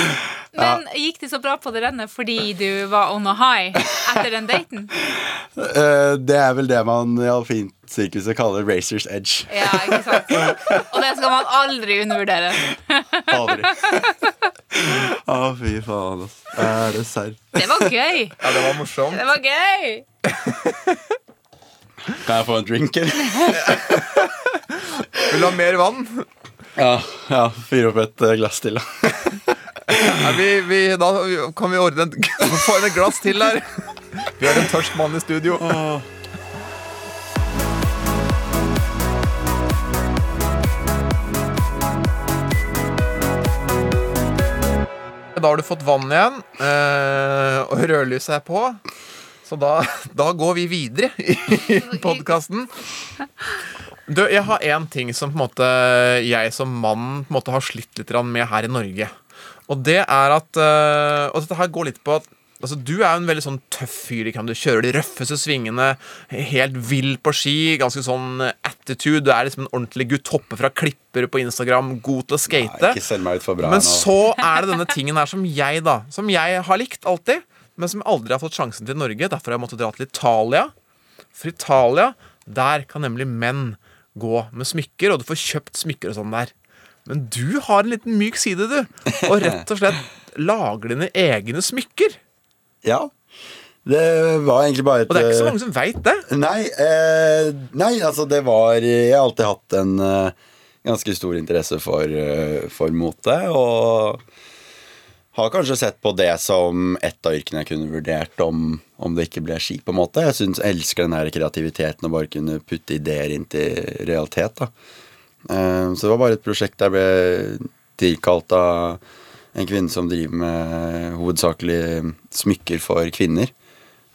Men gikk det så bra på det rennet fordi du var on a high etter den daten? Eh, det er vel det man i sykehuset kaller racers edge. Ja, ikke sant? Og det skal man aldri undervurdere. Aldri. Å, fy faen, altså. Er det serr? Det var gøy. Ja, det var morsomt. Det var gøy. Kan jeg få en drink, eller? Vil du ha mer vann? Ja, ja fyr opp et eh, glass til, da. Ja, vi, vi, da kan vi ordne et, få inn et glass til her. Vi har en tørst mann i studio. Da har du fått vann igjen, eh, og rødlyset er på. Så da, da går vi videre i podkasten. Du, jeg har én ting som på en måte jeg som mann på en måte har slitt litt med her i Norge. Og det er at eh, Og dette her går litt på at Altså, Du er jo en veldig sånn tøff fyr. Ikke? Du kjører de røffeste svingene, helt vill på ski. Ganske sånn attitude. Du er liksom en ordentlig gutt. Hopper fra klipper på Instagram. God til å skate. Ikke selg meg ut for bra Men nå. så er det denne tingen her som jeg da Som jeg har likt alltid, men som aldri har fått sjansen til Norge. Derfor har jeg måttet dra til Italia. For Italia, der kan nemlig menn gå med smykker, og du får kjøpt smykker og sånn der. Men du har en liten myk side, du. Og rett og slett lager dine egne smykker. Ja. Det var egentlig bare et Og det er ikke så eh, mange som veit det. Nei, eh, nei, altså det var Jeg har alltid hatt en eh, ganske stor interesse for, eh, for mote. Og har kanskje sett på det som et av yrkene jeg kunne vurdert om, om det ikke ble ski. på en måte Jeg synes, jeg elsker den her kreativiteten og bare kunne putte ideer inn til realitet. da Så det var bare et prosjekt der jeg ble tilkalt av en kvinne som driver med hovedsakelig smykker for kvinner.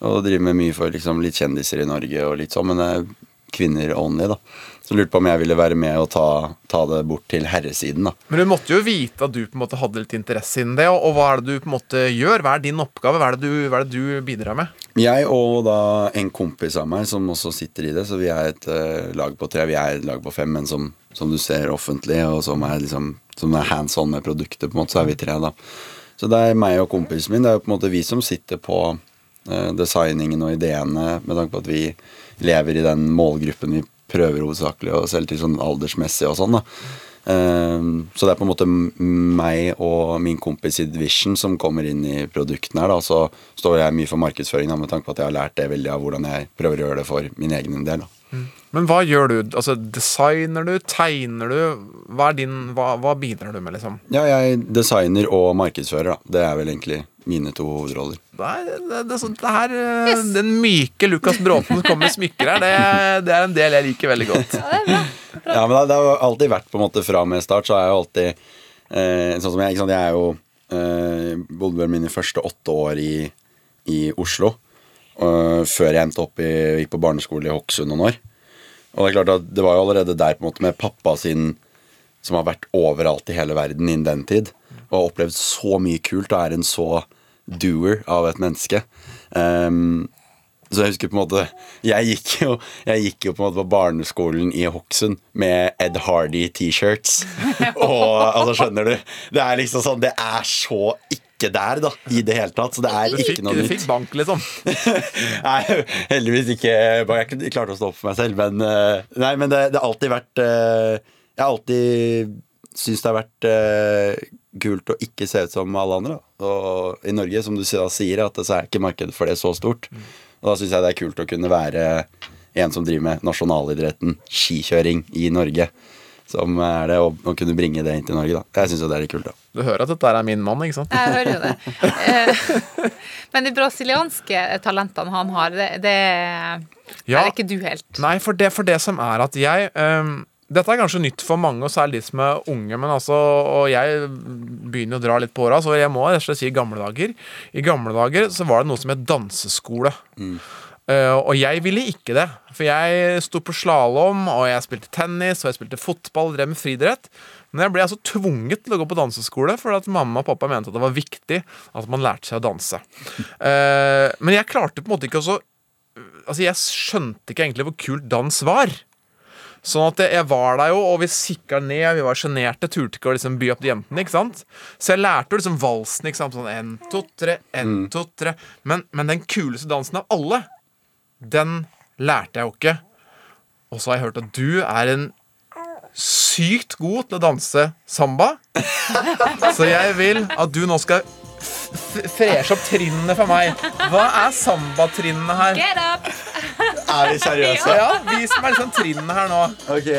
Og driver med mye for liksom, litt kjendiser i Norge og litt sånn. Men jeg kvinner only. da Så lurte på om jeg ville være med og ta, ta det bort til herresiden. da Men du måtte jo vite at du på en måte hadde litt interesse innen det. Og, og hva er det du på en måte gjør? Hva er din oppgave? Hva er det du, hva er det du bidrar med? Jeg og da en kompis av meg som også sitter i det, så vi er et uh, lag på tre. Vi er et lag på fem, men som, som du ser offentlig, og som er, liksom, som er hands on med produktet, på en måte, så er vi tre, da. Så det er meg og kompisen min. Det er jo på en måte vi som sitter på uh, designingen og ideene, med tanke på at vi lever i den målgruppen vi prøver hovedsakelig å selge til sånn aldersmessig og sånn. da Ehm, så det er på en måte meg og min kompis i Division som kommer inn i produktene her. da Så står jeg mye for markedsføring da, med tanke på at jeg har lært det veldig av hvordan jeg prøver å gjøre det for min egen del. da Men hva gjør du? Altså, Designer du? Tegner du? Hva, er din, hva, hva bidrar du med, liksom? Ja, jeg designer og markedsfører. da Det er vel egentlig mine to hovedroller. Nei, det, det, det, er sånn- det her, yes. Den myke Lukas Bråten som kommer med smykker her, det, det er en del jeg liker veldig godt. Ja, men det, det har alltid vært på en måte fra med start, så har jeg jo alltid eh, Sånn som jeg, ikke sant, jeg er jo eh, bodde vel mine første åtte år i, i Oslo. Uh, før jeg endte opp i, gikk på barneskole i Hokksund noen år. Og det er klart at det var jo allerede der på en måte med pappa sin som har vært overalt i hele verden innen den tid, og har opplevd så mye kult og er en så doer av et menneske. Um, så jeg husker på en måte Jeg gikk jo, jeg gikk jo på på barneskolen i Hokksund med Ed Hardy T-shirts. Og altså, skjønner du? Det er liksom sånn Det er så ikke der, da, i det hele tatt. Så det er ikke fikk, noe du fikk bank, liksom. Nei, heldigvis ikke. Jeg klarte å stå opp for meg selv, men eh, Nei, men det, det har alltid vært eh, Jeg har alltid syntes det har vært eh, kult å ikke se ut som alle andre. Og i Norge, som du da sier, at så er ikke markedet for det så stort. Og da syns jeg det er kult å kunne være en som driver med nasjonalidretten skikjøring i Norge. Som er det, og, og kunne bringe det inn til Norge, da. Jeg syns jo det er litt kult, da. Du hører at dette er min mann, ikke sant? Jeg hører jo det. Eh, Men de brasilianske talentene han har, det, det Ja. er ikke du helt. Nei, for det, for det som er at jeg ehm, Dette er kanskje nytt for mange, og særlig de som er unge. Men altså, og jeg begynner å dra litt på åra, så jeg må rett og slett si gamle dager. I gamle dager så var det noe som het danseskole. Eh, og jeg ville ikke det. For jeg sto på slalåm, og jeg spilte tennis, og jeg spilte fotball, drev med friidrett. Men jeg ble altså tvunget til å gå på danseskole fordi at mamma og pappa mente at det var viktig at man lærte seg å danse. Uh, men jeg klarte på en måte ikke å så Altså, jeg skjønte ikke egentlig hvor kult dans var. Sånn at jeg var der jo, og vi sikka ned, vi var sjenerte, turte ikke å liksom by opp de jentene. ikke sant? Så jeg lærte jo liksom valsen. ikke sant? Sånn en, to, tre, en, to, tre. Men, men den kuleste dansen av alle, den lærte jeg jo ikke. Og så har jeg hørt at du er en sykt god til å danse samba. Så jeg vil at du nå skal f- f- freshe opp trinnene for meg. Hva er sambatrinnene her? Get up! Er vi seriøse? Ja, vis meg liksom trinnene her nå. Ok.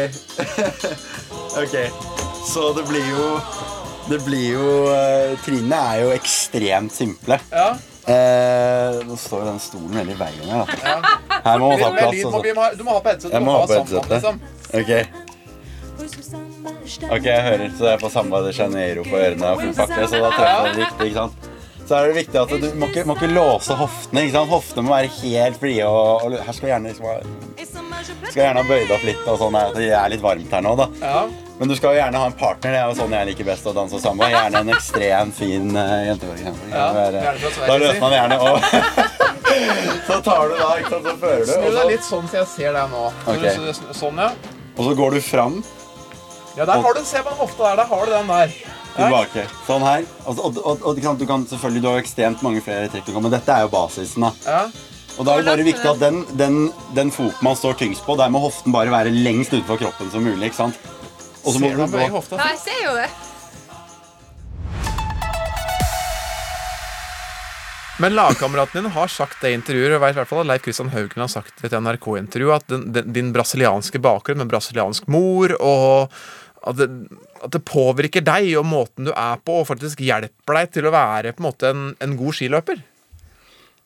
ok. Så det blir jo Det blir jo uh, Trinnene er jo ekstremt simple. Ja. Eh, nå står jo den stolen veldig i veien her. da. Her må man ta plass. Vi må- Altså. vi må ha- Du må ha på headset. Jeg du må ha på headset. liksom. Ok. Ok, jeg hører. Så det er på Samba de Janeiro på ørene og full pakke, så da treffer jeg det riktig. ikke sant? Så er det viktig at du må ikke, må ikke låse hoftene. ikke sant? Hoftene må være helt frie. Og, og her skal vi gjerne liksom ha skal gjerne ha bøyd opp litt. og sånn. Det er litt varmt her nå, da. Ja. Men du skal jo gjerne ha en partner. Det er jo sånn jeg liker best å danse samba. Gjerne en ekstremt fin uh, jente. for eksempel. Ja, være- Da løser man gjerne og Så tar du da, ikke sant, så fører du. Snu deg litt sånn så jeg ser deg nå. Okay. Så- så- Sånn, ja. og så går du fram Ja, der har du, Se på hofta der. Der har du den der. Tilbake. Sånn her. Og, og, og, og du kan selvfølgelig du har ekstremt mange flere trekk, men dette er jo basisen. da. Ja. Og da er det bare viktig at den, den, den foten man står tyngst på, der må hoften bare være lengst utenfor kroppen som mulig. ikke sant? Og så må Ser du du gå hofta? Nei, jeg ser jo det. Men lagkameraten din har sagt det i intervjuet, og i hvert fall at Leif Kristian Haugen har sagt det i et NRK-intervju, at den, den, din brasilianske bakgrunn med brasiliansk mor og at det, at det påvirker deg og måten du er på, og faktisk hjelper deg til å være på en måte en, en god skiløper.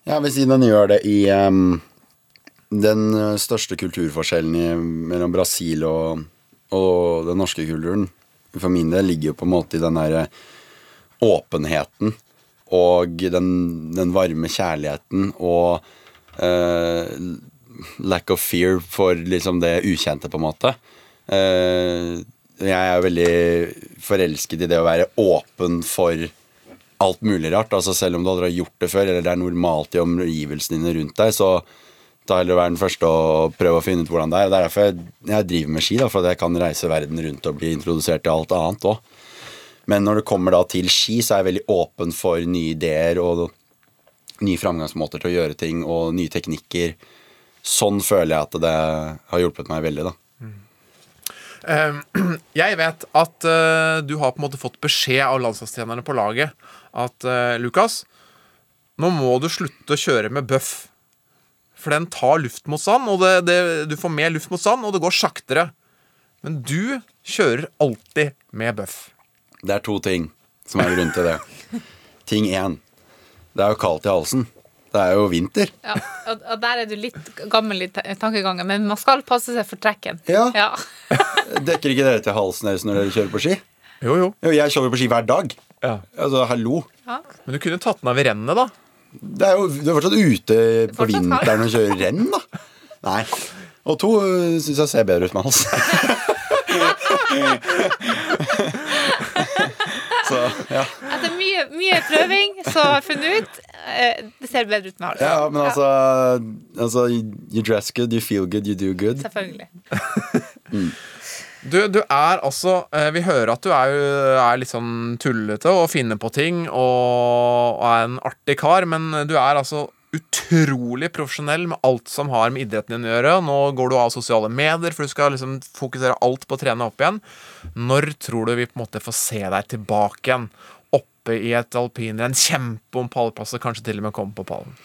Jeg vil si den gjør det i um, den største kulturforskjellen i, mellom Brasil og, og den norske kulturen. For min del ligger jo på en måte i den derre åpenheten og den, den varme kjærligheten og uh, lack of fear for liksom det ukjente, på en måte. Eh, jeg er veldig forelsket i det å være åpen for alt mulig rart. Altså Selv om du aldri har gjort det før, eller det er normalt i omgivelsene dine rundt deg, så ta heller være den første og prøve å finne ut hvordan det er. Det er derfor jeg, jeg driver med ski, da, for at jeg kan reise verden rundt og bli introdusert til alt annet òg. Men når det kommer da til ski, så er jeg veldig åpen for nye ideer og nye framgangsmåter til å gjøre ting og nye teknikker. Sånn føler jeg at det har hjulpet meg veldig, da. Eh, Jeg vet at eh, du har på en måte fått beskjed av landslagstjenerne på laget at eh, Lukas, nå må du slutte å kjøre med bøff. For den tar luftmotstand, og det, det, du får mer luft mot sand, og det går saktere. Men du kjører alltid med bøff. Det er to ting som er grunnen til det. Ting én. Det er jo kaldt i halsen. Det er jo vinter. Ja, og, og der er du litt gammel i tankegangen, men man skal passe seg for trekken. Ja. Ja. Dekker ikke dere til halsen deres når dere kjører på ski? Jo, jo. jeg kjører på ski hver dag. Ja. Altså, hallo. Men du kunne tatt den av i rennet, da. Det er jo, du er fortsatt ute på Fortsatt vinteren og kjører renn, da. Nei. Og to syns jeg ser bedre ut med hals. Så, ja. Etter mye, mye prøving så har jeg funnet ut eh, det ser bedre ut med halsen. ja, men altså, altså You dress good, you feel good, you do good. Selvfølgelig. Du, du er altså eh, Vi hører at du er, er litt sånn tullete og finner på ting og er en artig kar, men du er altså utrolig profesjonell med alt som har med idretten din å gjøre. Nå går du av sosiale medier, for du skal liksom fokusere alt på å trene opp igjen. Når tror du vi på en måte får se deg tilbake igjen? Oppe i et alpinrenn, kjempe om pallplasser, kanskje til og med komme på pallen?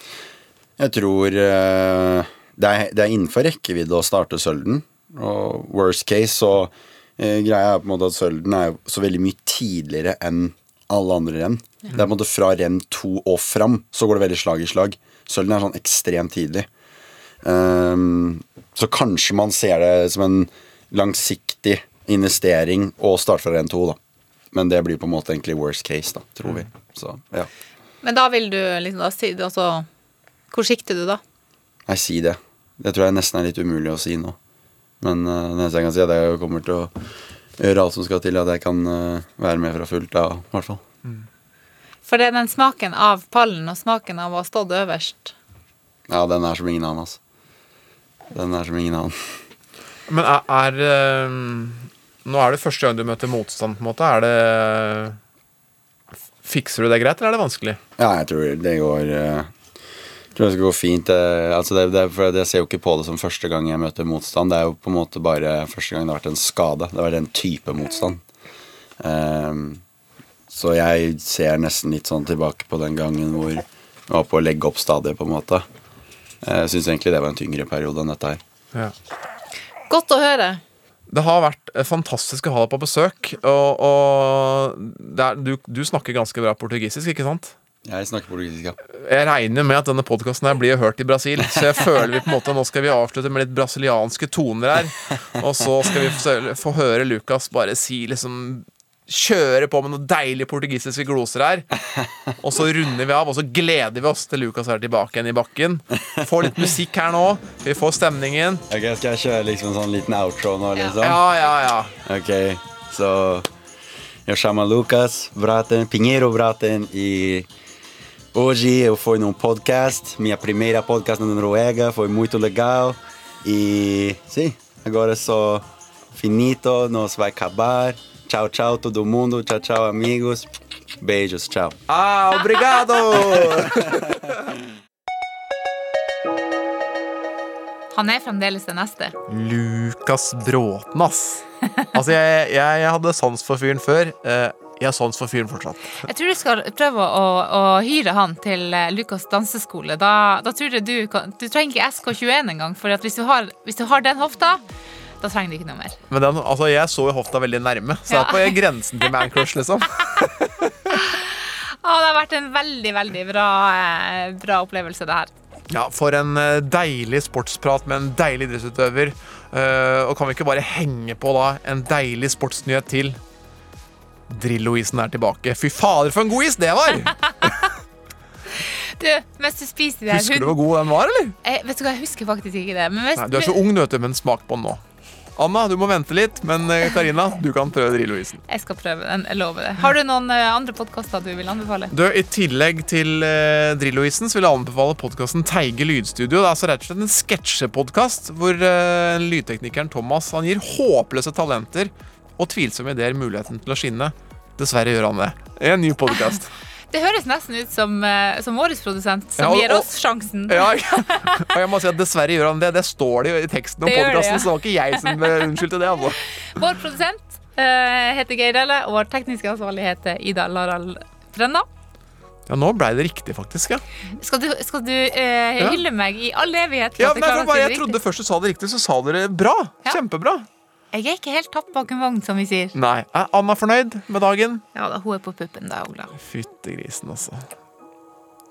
Jeg tror uh, det, er, det er innenfor rekkevidde å starte Sølden. Og worst case så uh, Greia er på en måte at Sølden er så veldig mye tidligere enn alle andre renn. Det er på en måte fra renn to og fram, så går det veldig slag i slag. Sølden er sånn ekstremt tidlig. Um, så kanskje man ser det som en langsiktig investering å starte fra renn to, da. Men det blir på en måte egentlig worst case, da, tror vi. Så ja. Men da vil du liksom da si altså, Hvor sikter du da? Nei, si det. Det tror jeg nesten er litt umulig å si nå. Men uh, det eneste jeg kan si, er at jeg kommer til å gjøre alt som skal til, at jeg kan uh, være med fra fullt av, i hvert fall. For det er den smaken av pallen og smaken av å ha stått øverst. Ja, den er som ingen annen, altså. Den er som ingen annen. Men er, er eh, Nå er det første gang du møter motstand, på en måte. Er det Fikser du det greit, eller er det vanskelig? Ja, jeg tror det går eh, Jeg tror det skal gå fint. altså det, det, for jeg ser jo ikke på det som første gang jeg møter motstand. Det er jo på en måte bare første gang det har vært en skade. Det har vært en type motstand. Ehm, så jeg ser nesten litt sånn tilbake på den gangen hvor jeg var på å legge opp stadiet, på en måte. Jeg syns egentlig det var en tyngre periode enn dette her. Ja. Godt å høre. Det har vært eh, fantastisk å ha deg på besøk. Og, og det er, du, du snakker ganske bra portugisisk, ikke sant? Jeg snakker portugisisk, ja. Jeg regner med at denne podkasten blir hørt i Brasil, så jeg føler vi på en måte nå skal vi avslutte med litt brasilianske toner her. Og så skal vi få, få høre Lukas bare si liksom Kjøre på med noen deilige portugisiske gloser her. Og så runder vi av, og så gleder vi oss til Lukas er tilbake igjen i bakken. Får litt musikk her nå. Vi får stemningen. Ok, Skal jeg kjøre liksom en sånn liten outro nå, liksom? Ja, ja, ja. Ok, så Eu chamo Lucas Braten, Pinheiro Braten e hoje eu fui num podcast, minha primeira podcast na Noruega, foi muito legal e sim, agora é só finito, nós vai acabar. Tchau, tchau todo mundo, tchau, tchau amigos, beijos, tchau. Ah, obrigado! Han er fremdeles det neste. Lukas Bråten, ass. Altså, jeg, jeg, jeg hadde sans for fyren før. Eh, Jeg har sans for fyren fortsatt. Jeg tror du skal prøve å, å hyre han til eh, Lukas danseskole. Da, da tror jeg du Du trenger ikke SK21 engang, for at hvis, du har, hvis du har den hofta, da trenger du ikke noe mer. Men den, altså, jeg så jo hofta veldig nærme, så jeg er på grensen til man crush, liksom. Å, det har vært en veldig, veldig bra, eh, bra opplevelse, det her. Ja, For en eh, deilig sportsprat med en deilig idrettsutøver. Uh, og kan vi ikke bare henge på da en deilig sportsnyhet til? Drillo-isen er tilbake. Fy fader, for en god is det var! Du, mens du spiser det Husker du hvor god den var, eller? Jeg, vet du hva, jeg husker faktisk ikke det. Men hvis, Nei, du er så ung, du, men smak på den nå. Anna, du må vente litt, men eh, Karina, du kan prøve Drillo-isen. Jeg skal prøve den. Jeg lover det. Har du noen eh, andre podkaster du vil anbefale? Du, I tillegg til uh, Drillo-isen så vil jeg anbefale podkasten Teige lydstudio. Det er altså rett og slett en sketsjepodkast hvor uh, lydteknikeren Thomas han gir håpløse talenter og tvilsomme ideer muligheten til å skinne. Dessverre gjør han det. En ny podkast. Det høres nesten ut som, eh, som vår produsent, som Ja, og- gir oss sjansen. Ja, og jeg må si at dessverre gjør han det. Det står det jo i teksten om podkasten, ja. så det var ikke jeg som eh, unnskyldte det. Altså. Vår produsent uh, heter Geir Delle, og vår tekniske ansvarlig heter Ida Larald Brenna. Ja, nå ble det riktig, faktisk. ja. Skal du, skal du eh, Ja. hylle meg i all evighet? Ja, men jeg nei, det Jeg trodde først du sa det riktig, så sa dere bra. Kjempebra. Jeg er ikke helt tapt bak en vogn, som vi sier. Nei. Er Anna fornøyd med dagen? Ja da, hun er på puppen da, Ola. Fytti grisen, altså.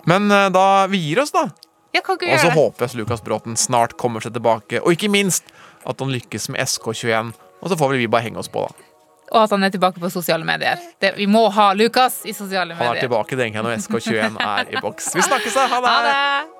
Men eh, da vi gir oss, da. Ja, kan ikke Og så gjøre det. håper jeg at Lukas Bråten snart kommer seg tilbake. Og ikke minst at han lykkes med SK21. Og så får vel vi bare henge oss på, da. Og at han er tilbake på sosiale medier. Det, vi må ha Lukas i sosiale Han er medier. tilbake den gangen når SK21 er i boks. Vi snakkes, da. Ha det! Ha det!